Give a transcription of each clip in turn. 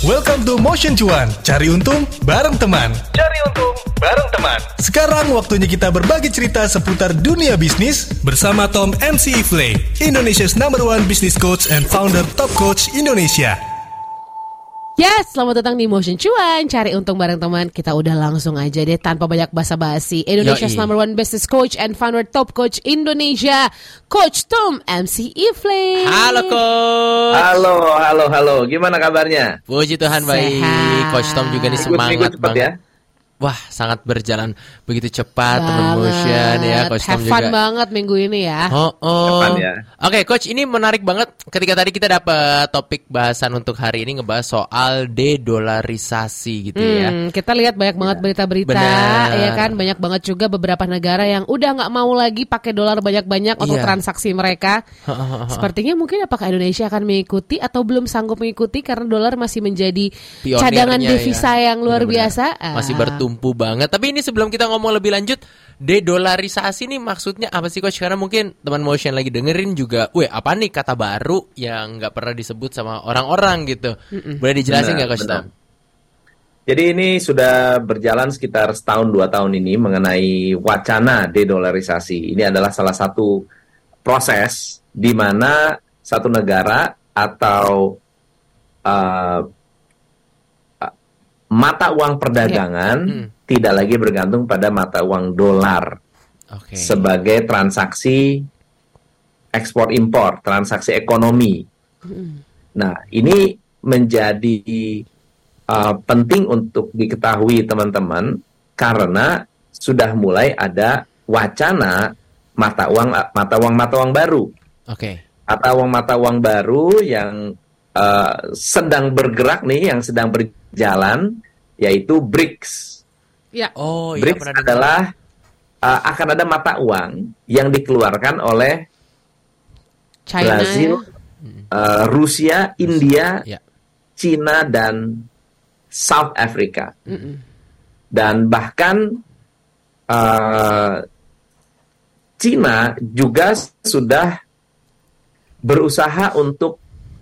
Welcome to Motion Cuan. Cari untung bareng teman. Cari untung bareng teman. Sekarang waktunya kita berbagi cerita seputar dunia bisnis bersama Tom MC Ifle, Indonesia's number one business coach and founder Top Coach Indonesia. Yes, selamat datang di Motion Cuan. Cari untung bareng teman. Kita udah langsung aja deh tanpa banyak basa-basi. Indonesia's Yoi. number one business coach and founder top coach Indonesia, Coach Tom MC Ifle. Halo coach. Halo, halo, halo. Gimana kabarnya? Puji Tuhan baik. Sehat. Coach Tom juga nih semangat banget. ya. Wah, sangat berjalan begitu cepat teman motion ya Coach Have Tom fun juga. banget minggu ini ya. Oh, oh. Depan ya. Oke, coach, ini menarik banget ketika tadi kita dapat topik bahasan untuk hari ini ngebahas soal dedolarisasi gitu ya. Hmm, kita lihat banyak banget berita-berita, Benar. ya kan, banyak banget juga beberapa negara yang udah nggak mau lagi pakai dolar banyak-banyak untuk Iya. transaksi mereka. Sepertinya mungkin apakah Indonesia akan mengikuti atau belum sanggup mengikuti karena dolar masih menjadi Pionirnya cadangan ya. devisa yang luar Benar-benar. biasa. Ah. Masih bertumpu banget. Tapi ini sebelum kita ngomong lebih lanjut, dedolarisasi ini maksudnya apa sih coach? Karena mungkin teman motion lagi dengerin juga, weh apa nih kata baru yang nggak pernah disebut sama orang-orang gitu. Boleh dijelasin Benar, nggak coach benar. Tom? Jadi ini sudah berjalan sekitar setahun dua tahun ini mengenai wacana dedolarisasi. Ini adalah salah satu proses di mana satu negara atau uh, mata uang perdagangan Hmm. tidak lagi bergantung pada mata uang dolar Oke. sebagai transaksi ekspor impor, transaksi ekonomi. Nah, ini menjadi uh, penting untuk diketahui teman-teman karena sudah mulai ada wacana mata uang mata uang mata uang baru. Oke. Mata uang mata uang baru yang uh, sedang bergerak nih, yang sedang berjalan yaitu BRICS. Ya. Oh iya BRICS dengar. adalah uh, akan ada mata uang yang dikeluarkan oleh China. Brazil, uh, Rusia, India, Ya. Cina dan South Africa. Mm-mm. Dan bahkan uh, Cina juga sudah berusaha untuk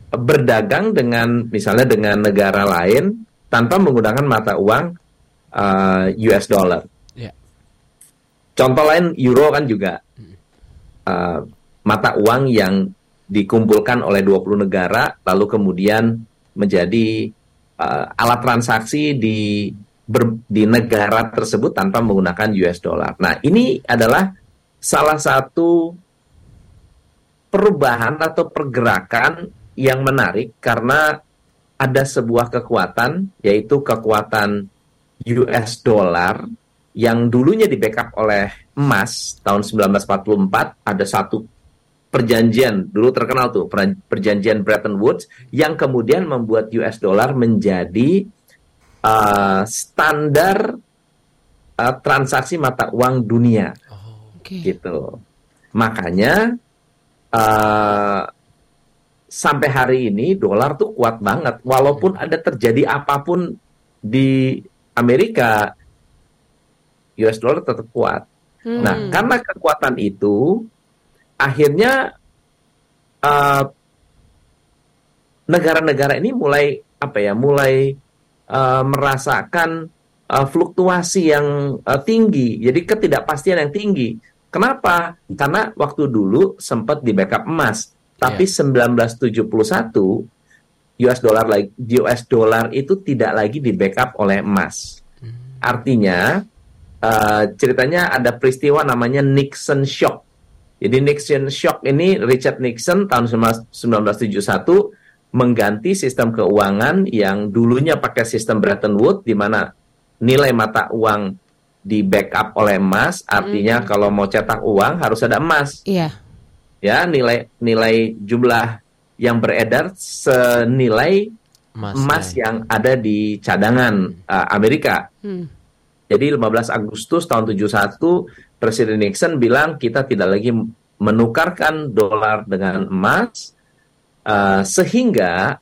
berdagang dengan misalnya dengan negara lain tanpa menggunakan mata uang uh, US dollar. Ya. Contoh lain euro kan juga uh, mata uang yang dikumpulkan oleh 20 negara lalu kemudian menjadi uh, alat transaksi di ber- di negara tersebut tanpa menggunakan US dollar. Nah, ini adalah salah satu perubahan atau pergerakan yang menarik karena ada sebuah kekuatan yaitu kekuatan US dollar yang dulunya di backup oleh emas tahun 1944 ada satu perjanjian dulu terkenal tuh per- perjanjian Bretton Woods yang kemudian membuat US dollar menjadi uh, standar uh, transaksi mata uang dunia Oke. gitu. Makanya eh sampai hari ini dolar tuh kuat banget. Walaupun ada terjadi apa pun di Amerika, US dollar tetap kuat. Hmm. Nah, karena kekuatan itu, akhirnya eh, negara-negara ini mulai apa ya, mulai eh, merasakan eh, fluktuasi yang eh, tinggi, jadi ketidakpastian yang tinggi. Kenapa? Karena waktu dulu sempat di backup emas, tapi 1971 US dollar lagi US dollar itu tidak lagi di backup oleh emas. Artinya eh, ceritanya ada peristiwa namanya Nixon Shock. Jadi Nixon Shock ini Richard Nixon tahun 1971 mengganti sistem keuangan yang dulunya pakai sistem Bretton Woods di mana nilai mata uang di backup oleh emas, artinya kalau mau cetak uang harus ada emas. Iya. Ya, nilai nilai jumlah yang beredar senilai Emas, emas ya. yang ada di cadangan uh, Amerika. Hmm. Jadi 15 Agustus tahun 71 Presiden Nixon bilang kita tidak lagi menukarkan dolar dengan emas uh, sehingga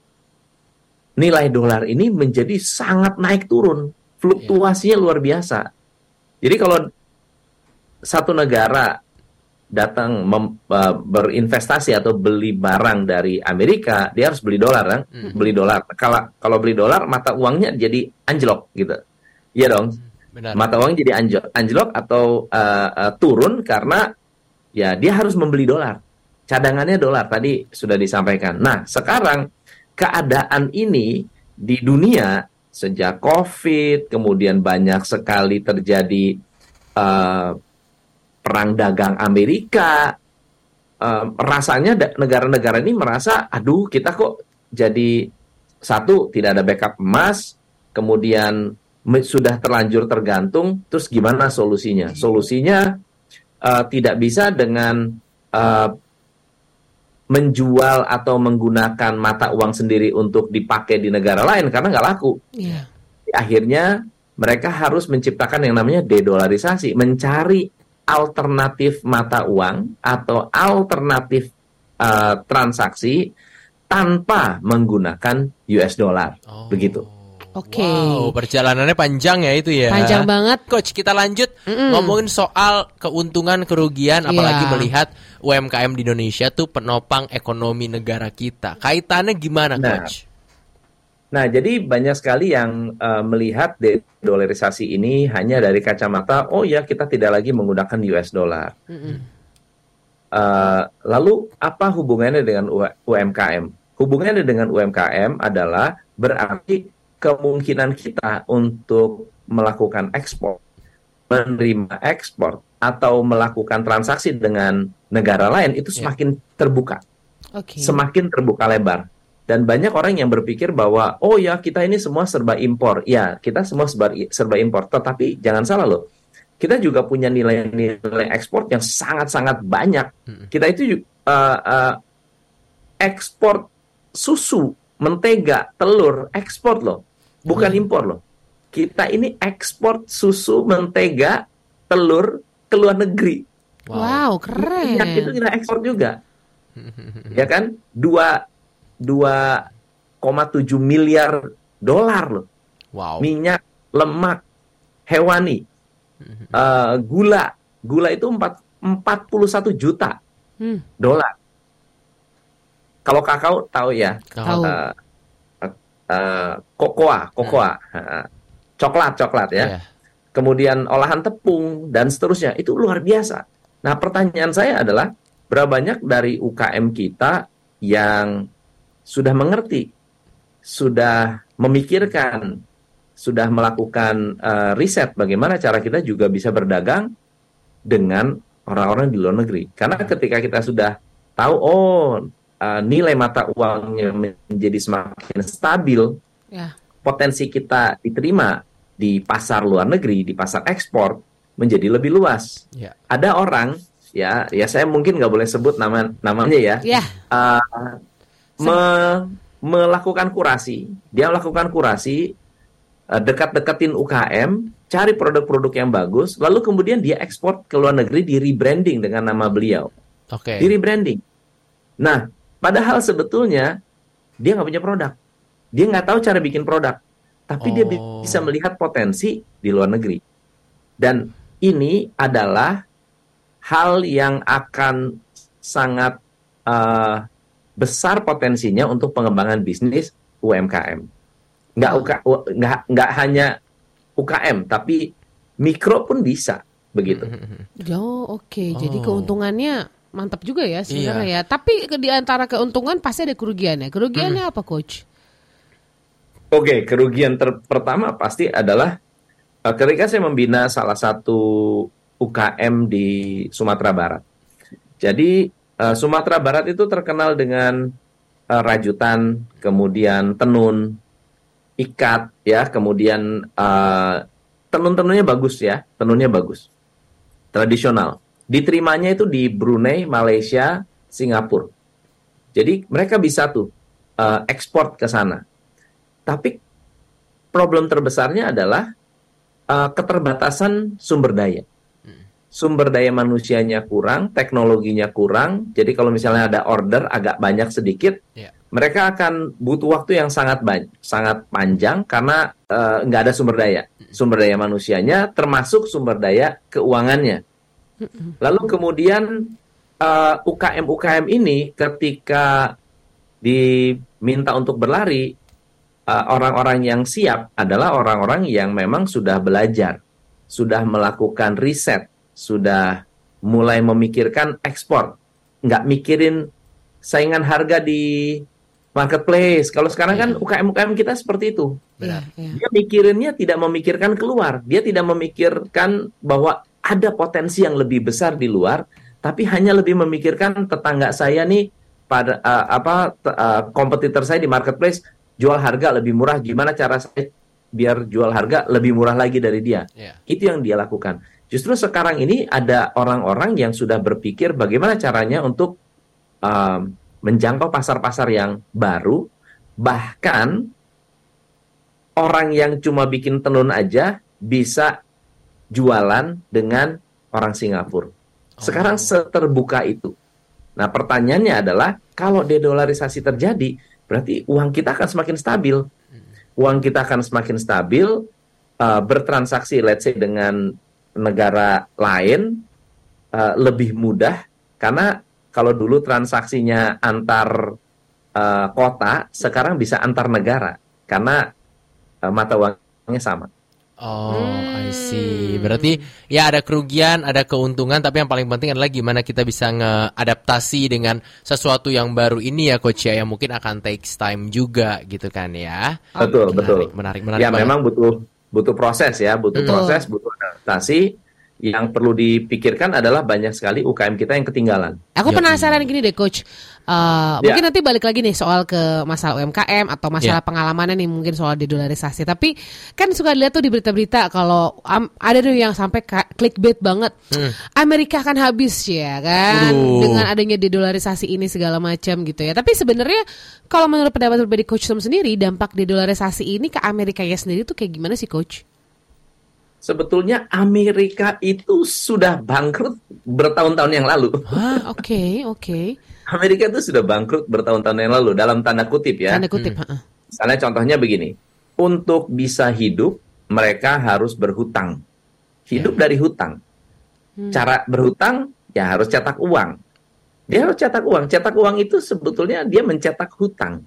nilai dolar ini menjadi sangat naik turun, fluktuasinya luar biasa. Jadi kalau satu negara datang mem- uh, berinvestasi atau beli barang dari Amerika, dia harus beli dolar kan? Hmm. Beli dolar. Kalau kalau beli dolar mata uangnya jadi anjlok gitu. Iya dong. Benar. Mata uang jadi anjlok, anjlok atau uh, uh, turun karena ya dia harus membeli dolar. Cadangannya dolar tadi sudah disampaikan. Nah, sekarang keadaan ini di dunia sejak Covid, kemudian banyak sekali terjadi uh, perang dagang Amerika. Uh, rasanya negara-negara ini merasa, aduh kita kok jadi satu tidak ada backup emas, kemudian sudah terlanjur tergantung, terus gimana solusinya? Solusinya uh, tidak bisa dengan uh, menjual atau menggunakan mata uang sendiri untuk dipakai di negara lain karena nggak laku. Iya. Akhirnya mereka harus menciptakan yang namanya dedolarisasi, mencari alternatif mata uang atau alternatif uh, transaksi tanpa menggunakan US dollar. Oh. Begitu. Oke. Wow, perjalanannya panjang ya itu ya. Panjang banget. Coach, kita lanjut Mm-mm. ngomongin soal keuntungan kerugian apalagi Iya. melihat UMKM di Indonesia tuh penopang ekonomi negara kita. Kaitannya gimana, Nah, Coach? Nah, jadi banyak sekali yang uh, melihat dedolarisasi ini hanya dari kacamata, oh ya kita tidak lagi menggunakan US dollar. Uh, lalu apa hubungannya dengan U- UMKM? Hubungannya dengan UMKM adalah berarti kemungkinan kita untuk melakukan ekspor, menerima ekspor atau melakukan transaksi dengan negara lain itu Ya. semakin terbuka Oke. semakin terbuka lebar. Dan banyak orang yang berpikir bahwa oh ya kita ini semua serba impor. Ya, kita semua serba, serba impor. Tetapi jangan salah loh. Kita juga punya nilai-nilai ekspor yang sangat-sangat banyak. Mm-mm. Kita itu uh, uh, ekspor susu, mentega, telur, ekspor loh. Bukan impor loh. Kita ini ekspor susu, mentega, telur ke luar negeri. Wow, keren. Minyak itu kita ekspor juga ya kan dua 2,7 miliar dolar loh. Wow. minyak lemak hewani. Eh, gula. Gula itu empat 41 juta Hmm, dolar. Kalau kakao tahu ya. Tahu. eh, eh, kokoa kokoa. Eh, coklat coklat ya. Iya. kemudian olahan tepung dan seterusnya. Itu luar biasa. Nah, pertanyaan saya adalah berapa banyak dari UKM kita yang sudah mengerti, sudah memikirkan, sudah melakukan eh, riset bagaimana cara kita juga bisa berdagang dengan orang-orang di luar negeri. Karena ketika kita sudah tahu oh eh, nilai mata uangnya menjadi semakin stabil, Ya. potensi kita diterima di pasar luar negeri, di pasar ekspor menjadi lebih luas. Ya. Ada orang ya, ya saya mungkin nggak boleh sebut nama namanya ya, Ya. uh, me- melakukan kurasi. Dia melakukan kurasi uh, dekat-dekatin UKM, cari produk-produk yang bagus, lalu kemudian dia ekspor ke luar negeri di rebranding dengan nama beliau Oke. di rebranding. Nah, padahal sebetulnya dia nggak punya produk, dia nggak tahu cara bikin produk, tapi dia Oh. bisa melihat potensi di luar negeri. Dan ini adalah hal yang akan sangat eh, besar potensinya untuk pengembangan bisnis UMKM. Nggak Oh. UK u- nggak nggak hanya UKM, tapi mikro pun bisa begitu. Oh, oke. Jadi Oh. keuntungannya mantap juga ya sebenarnya Iya. ya. Tapi di antara keuntungan pasti ada kerugiannya. Kerugiannya apa, coach? Oke, kerugian ter- pertama pasti adalah eh, ketika saya membina salah satu UKM di Sumatera Barat. Jadi eh, Sumatera Barat itu terkenal dengan eh, rajutan, kemudian tenun, ikat, ya, kemudian eh, tenun-tenunnya bagus ya, tenunnya bagus, tradisional. Diterimanya itu di Brunei, Malaysia, Singapura. Jadi mereka bisa tuh eh, ekspor ke sana. Tapi problem terbesarnya adalah uh, keterbatasan sumber daya. Sumber daya manusianya kurang, teknologinya kurang. Jadi kalau misalnya ada order agak banyak sedikit, Iya. mereka akan butuh waktu yang sangat banyak, sangat panjang karena uh, nggak ada sumber daya. Sumber daya manusianya termasuk sumber daya keuangannya. Lalu kemudian uh, UKM-UKM ini ketika diminta untuk berlari, uh, orang-orang yang siap adalah orang-orang yang memang sudah belajar, sudah melakukan riset, sudah mulai memikirkan ekspor, nggak mikirin saingan harga di marketplace. Kalau sekarang kan UKM-UKM kita seperti itu. Iya, iya. Dia mikirinnya tidak memikirkan keluar, dia tidak memikirkan bahwa ada potensi yang lebih besar di luar, tapi hanya lebih memikirkan tetangga saya nih pada uh, apa uh, kompetitor saya di marketplace jual harga lebih murah, gimana cara saya biar jual harga lebih murah lagi dari dia. Iya. Itu yang dia lakukan. Justru sekarang ini ada orang-orang yang sudah berpikir bagaimana caranya untuk um, menjangkau pasar-pasar yang baru, bahkan orang yang cuma bikin tenun aja bisa jualan dengan orang Singapura. Sekarang seterbuka itu. Nah, pertanyaannya adalah kalau dedolarisasi terjadi, berarti uang kita akan semakin stabil. Uang kita akan semakin stabil, uh, bertransaksi, let's say dengan negara lain uh, lebih mudah karena kalau dulu transaksinya antar uh, kota, sekarang bisa antar negara karena uh, mata uangnya sama. Oh, I see. Berarti ya ada kerugian, ada keuntungan, tapi yang paling penting adalah gimana kita bisa ngeadaptasi dengan sesuatu yang baru ini ya, coach ya, yang mungkin akan takes time juga gitu kan ya. Betul, Menarik, betul. Menarik, menarik. ya banget. memang butuh butuh proses ya, butuh proses, butuh adaptasi. Yang perlu dipikirkan adalah banyak sekali UKM kita yang ketinggalan. Aku Ya. penasaran gini deh coach. Uh, Ya. Mungkin nanti balik lagi nih soal ke masalah UMKM atau masalah Ya. pengalamannya nih mungkin soal dedolarisasi. Tapi kan suka dilihat tuh di berita-berita kalau am- ada tuh yang sampai clickbait banget. Amerika akan habis ya kan Aduh. dengan adanya dedolarisasi ini segala macam gitu ya. Tapi sebenarnya kalau menurut pendapat pribadi coach Tom sendiri dampak dedolarisasi ini ke Amerika ya sendiri tuh kayak gimana sih coach? Sebetulnya Amerika itu sudah bangkrut bertahun-tahun yang lalu. Hah, oke, oke. Amerika itu sudah bangkrut bertahun-tahun yang lalu dalam tanda kutip ya. Tanda kutip, heeh. Misalnya contohnya begini, untuk bisa hidup mereka harus berhutang. Hidup dari hutang. Cara berhutang ya harus cetak uang. Dia harus cetak uang. Cetak uang itu sebetulnya dia mencetak hutang.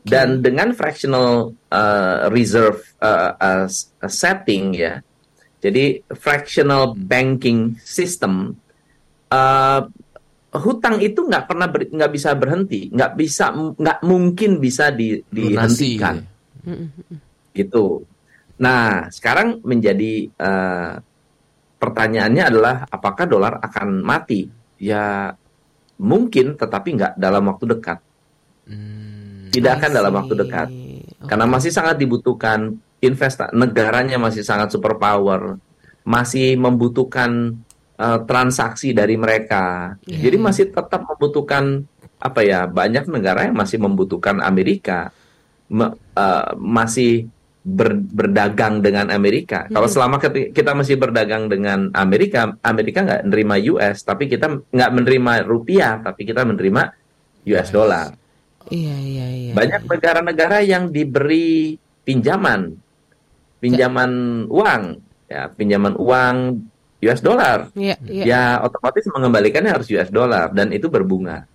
Dan dengan fractional uh, reserve uh, uh, setting ya, jadi fractional banking system, uh, hutang itu nggak pernah ber- nggak bisa berhenti, nggak bisa nggak mungkin bisa di, Lunasi. dihentikan gitu. Nah sekarang menjadi uh, pertanyaannya adalah apakah dolar akan mati? Ya mungkin, tetapi nggak dalam waktu dekat. Hmm, Tidak akan dalam waktu dekat. Oke. Karena masih sangat dibutuhkan investasi, negaranya masih sangat superpower, masih membutuhkan uh, transaksi dari mereka. Iya, Jadi masih tetap membutuhkan apa ya? Banyak negara yang masih membutuhkan Amerika, Me- uh, masih ber- berdagang dengan Amerika. Kalau selama kita masih berdagang dengan Amerika, Amerika nggak menerima US, tapi kita nggak menerima rupiah, tapi kita menerima US dollar. Iya, iya, iya. Banyak negara-negara yang diberi pinjaman, pinjaman uang, ya pinjaman uang US dollar, Iya, iya. ya otomatis mengembalikannya harus US dollar dan itu berbunga.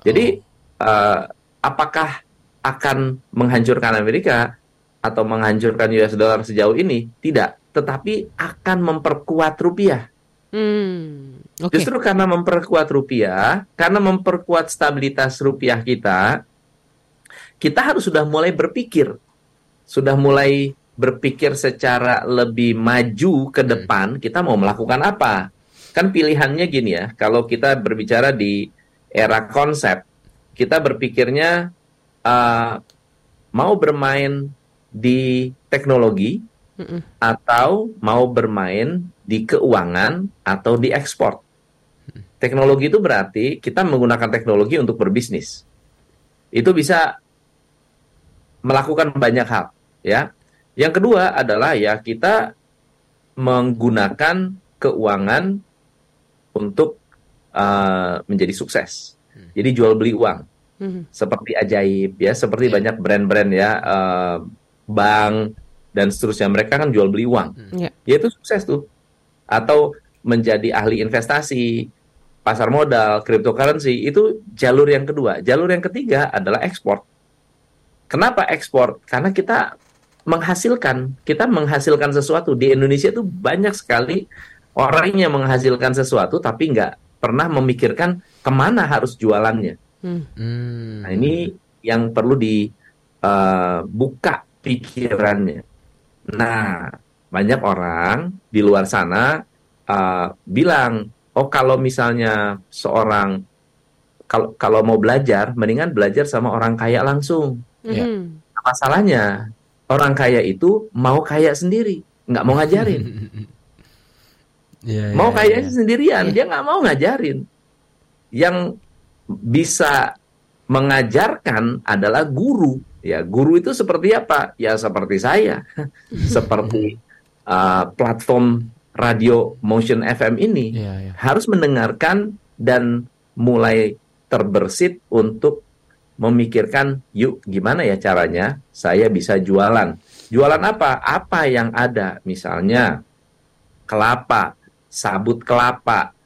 Jadi eh, apakah akan menghancurkan Amerika atau menghancurkan US dollar sejauh ini? Tidak, tetapi akan memperkuat rupiah. Hmm, Oke. Justru karena memperkuat rupiah, karena memperkuat stabilitas rupiah kita, kita harus sudah mulai berpikir, sudah mulai berpikir secara lebih maju ke depan, kita mau melakukan apa? Kan pilihannya gini ya, kalau kita berbicara di era konsep, kita berpikirnya uh, mau bermain di teknologi Mm-mm. atau mau bermain di keuangan atau di ekspor. Teknologi itu berarti kita menggunakan teknologi untuk berbisnis. Itu bisa melakukan banyak hal, ya. Yang kedua adalah ya kita menggunakan keuangan untuk uh, menjadi sukses. Jadi jual beli uang Mhm. seperti ajaib ya, seperti Iya. banyak brand-brand ya, uh, bank dan seterusnya mereka kan jual beli uang Iya. ya itu sukses tuh. Atau menjadi ahli investasi, pasar modal, cryptocurrency itu jalur yang kedua. Jalur yang ketiga adalah ekspor. Kenapa ekspor? Karena kita menghasilkan, kita menghasilkan sesuatu di Indonesia itu banyak sekali orang yang menghasilkan sesuatu tapi nggak pernah memikirkan ke mana harus jualannya. Hmm. Nah ini yang perlu dibuka pikirannya. Nah banyak orang di luar sana uh, bilang, oh kalau misalnya seorang kalau kalau mau belajar, mendingan belajar sama orang kaya langsung. Nah, Masalahnya orang kaya itu mau kaya sendiri, nggak mau ngajarin. Ya, mau ya, kaya ya. sendirian, Iya. dia nggak mau ngajarin. Yang bisa mengajarkan adalah guru. Ya, guru itu seperti apa? Ya seperti saya, seperti uh, platform radio Motion FM ini Iya, iya. harus mendengarkan dan mulai terbersit untuk memikirkan, yuk gimana ya caranya saya bisa jualan. Jualan apa? Apa yang ada? Misalnya kelapa, sabut kelapa.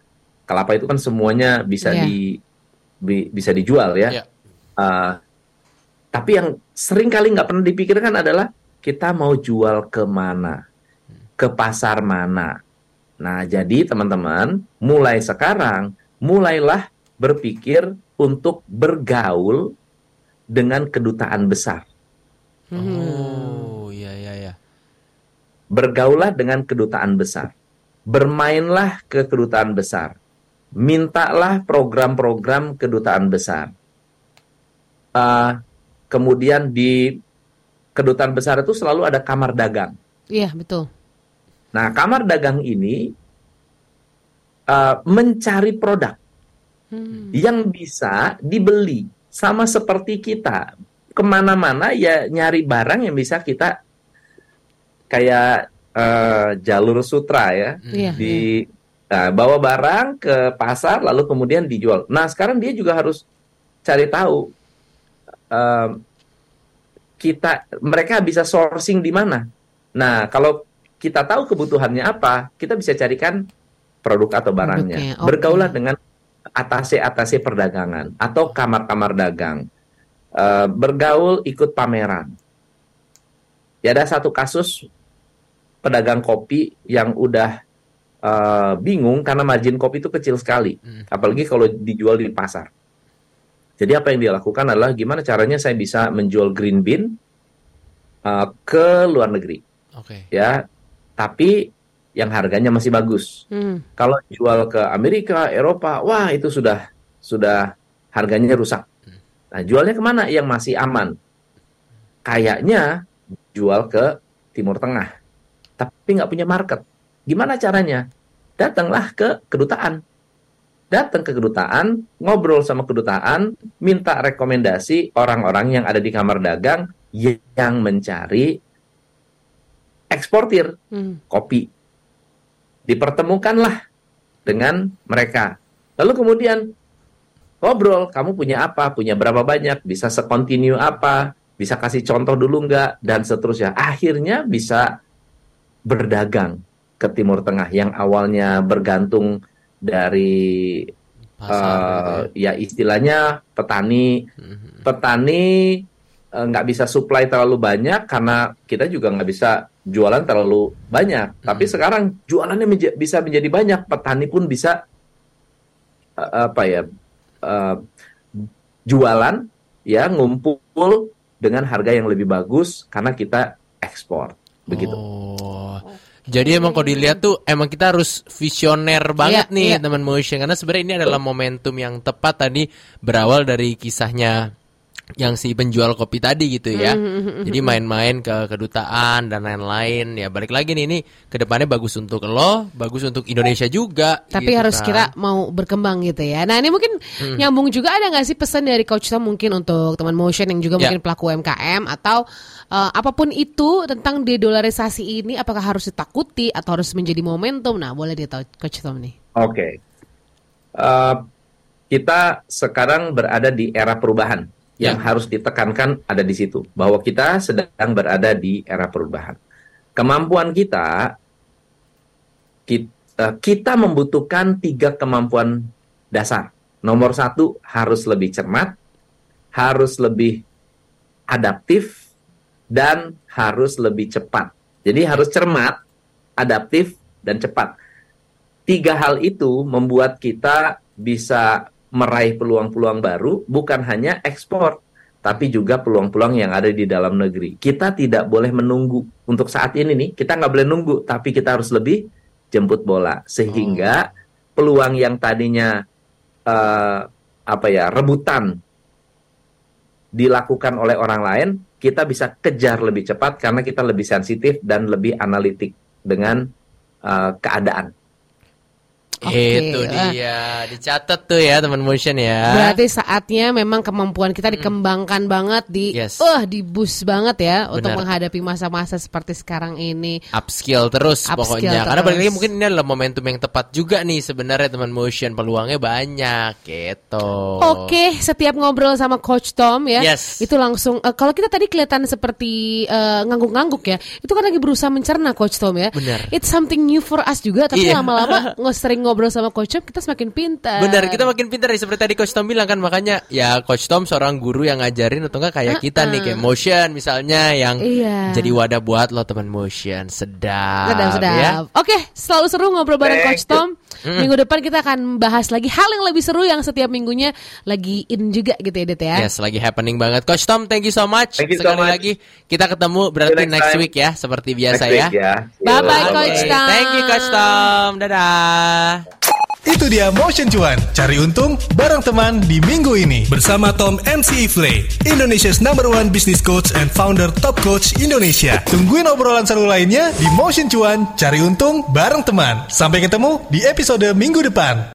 Kelapa itu kan semuanya bisa Iya. di bi- bisa dijual ya. Iya. Uh, tapi yang sering kali nggak pernah dipikirkan adalah kita mau jual ke mana, ke pasar mana. Nah, jadi teman-teman, mulai sekarang, mulailah berpikir untuk bergaul dengan kedutaan besar. Oh, iya iya iya. Bergaullah dengan kedutaan besar. Bermainlah ke kedutaan besar. Mintalah program-program kedutaan besar. Uh, kemudian di kedutaan besar itu selalu ada kamar dagang. Iya betul. Nah, kamar dagang ini uh, mencari produk Hmm. yang bisa dibeli sama seperti kita ke mana-mana ya nyari barang yang bisa kita kayak eh, jalur sutra ya Iya. di nah, bawa barang ke pasar lalu kemudian dijual. Nah sekarang dia juga harus cari tahu em, kita mereka bisa sourcing di mana. Nah kalau kita tahu kebutuhannya apa, kita bisa carikan produk atau barangnya. Produknya, oke. Bergaulah dengan atase-atase perdagangan atau kamar-kamar dagang. Eh, bergaul ikut pameran. Ya ada satu kasus pedagang kopi yang udah eh, bingung karena margin kopi itu kecil sekali, Hmm. apalagi kalau dijual di pasar. Jadi apa yang dia lakukan adalah gimana caranya saya bisa menjual green bean eh, ke luar negeri, Oke. ya. Tapi yang harganya masih bagus. Hmm. Kalau jual ke Amerika, Eropa, wah itu sudah sudah harganya rusak. Nah, jualnya ke mana? Yang masih aman. Kayaknya jual ke Timur Tengah, tapi nggak punya market. Gimana caranya? Datanglah ke kedutaan. Datang ke kedutaan, ngobrol sama kedutaan, minta rekomendasi orang-orang yang ada di kamar dagang yang mencari eksportir Hmm. kopi. Dipertemukanlah dengan mereka. Lalu kemudian ngobrol, kamu punya apa, punya berapa banyak, bisa sekontinu apa, bisa kasih contoh dulu nggak, dan seterusnya. Akhirnya bisa berdagang ke Timur Tengah yang awalnya bergantung dari Pasar eh, ya istilahnya petani ya. Mhm. petani nggak bisa supply terlalu banyak karena kita juga nggak bisa jualan terlalu banyak. Tapi Hmm. sekarang jualannya menja- bisa menjadi banyak, petani pun bisa eh, apa ya eh, jualan ya ngumpul dengan harga yang lebih bagus karena kita ekspor begitu. Oh. Jadi emang kalau dilihat tuh emang kita harus visioner banget Iya, nih iya. teman motion karena sebenarnya ini adalah momentum yang tepat tadi berawal dari kisahnya yang si penjual kopi tadi gitu ya. Hmm, Jadi main-main ke kedutaan dan lain-lain ya balik lagi nih ini ke depannya bagus untuk lo, bagus untuk Indonesia juga. Tapi gitu harus kan. kira mau berkembang gitu ya. Nah ini mungkin nyambung juga ada nggak sih pesan dari Coach Tom mungkin untuk teman motion yang juga Ya. mungkin pelaku UMKM atau eh, apa pun itu tentang dedolarisasi ini apakah harus ditakuti atau harus menjadi momentum? Nah boleh dia tahu Coach Tom nih. Oke. Eh, kita sekarang berada di era perubahan. Yang Ya. harus ditekankan ada di situ. Bahwa kita sedang berada di era perubahan. Kemampuan kita, kita kita membutuhkan tiga kemampuan dasar. Nomor satu harus lebih cermat, harus lebih adaptif, dan harus lebih cepat. Jadi harus cermat, adaptif, dan cepat. Tiga hal itu membuat kita bisa meraih peluang-peluang baru, bukan hanya ekspor, tapi juga peluang-peluang yang ada di dalam negeri. Kita tidak boleh menunggu. Untuk saat ini nih, kita nggak boleh nunggu, tapi kita harus lebih jemput bola. Sehingga peluang yang tadinya eh, apa ya rebutan dilakukan oleh orang lain, kita bisa kejar lebih cepat karena kita lebih sensitif dan lebih analitik dengan eh, keadaan. Oke, Itu eh. dia, dicatat tuh ya teman motion ya. Berarti saatnya memang kemampuan kita dikembangkan banget di Yes. eh di boost banget ya untuk Benar. menghadapi masa-masa seperti sekarang ini. upskill terus Upskill pokoknya karena balik terus. lagi mungkin ini adalah momentum yang tepat juga nih sebenarnya teman motion peluangnya banyak gitu Oke, setiap ngobrol sama Coach Tom ya, Yes. itu langsung eh, kalau kita tadi kelihatan seperti eh, ngangguk-ngangguk ya, itu kan lagi berusaha mencerna Coach Tom ya. Benar. It's something new for us juga, tapi Iya. lama-lama nggak sering ngobrol sama Coach Tom, kita semakin pintar. Benar, kita makin pintar nih seperti tadi Coach Tom bilang kan makanya ya Coach Tom seorang guru yang ngajarin atau enggak kayak kita nih kayak motion misalnya yang Iya. jadi wadah buat lo teman motion sedap, Sedap, sedap. ya. Oke, selalu seru ngobrol bareng Thank Coach Tom. Minggu depan kita akan bahas lagi hal yang lebih seru yang setiap minggunya lagi in juga gitu ya, Det ya. Yes, lagi happening banget. Coach Tom, thank you so much. Thank you so Sekali much. lagi kita ketemu berarti next next week ya, seperti biasa Next ya. week ya. Bye-bye, Yo, Coach Oke, Tom. Thank you Coach Tom. Dadah. Itu dia Motion Cuan, cari untung bareng teman di minggu ini. Bersama Tom MC Ifle, Indonesia's number one business coach and founder Top Coach Indonesia. Tungguin obrolan seru lainnya di Motion Cuan, cari untung bareng teman. Sampai ketemu di episode minggu depan.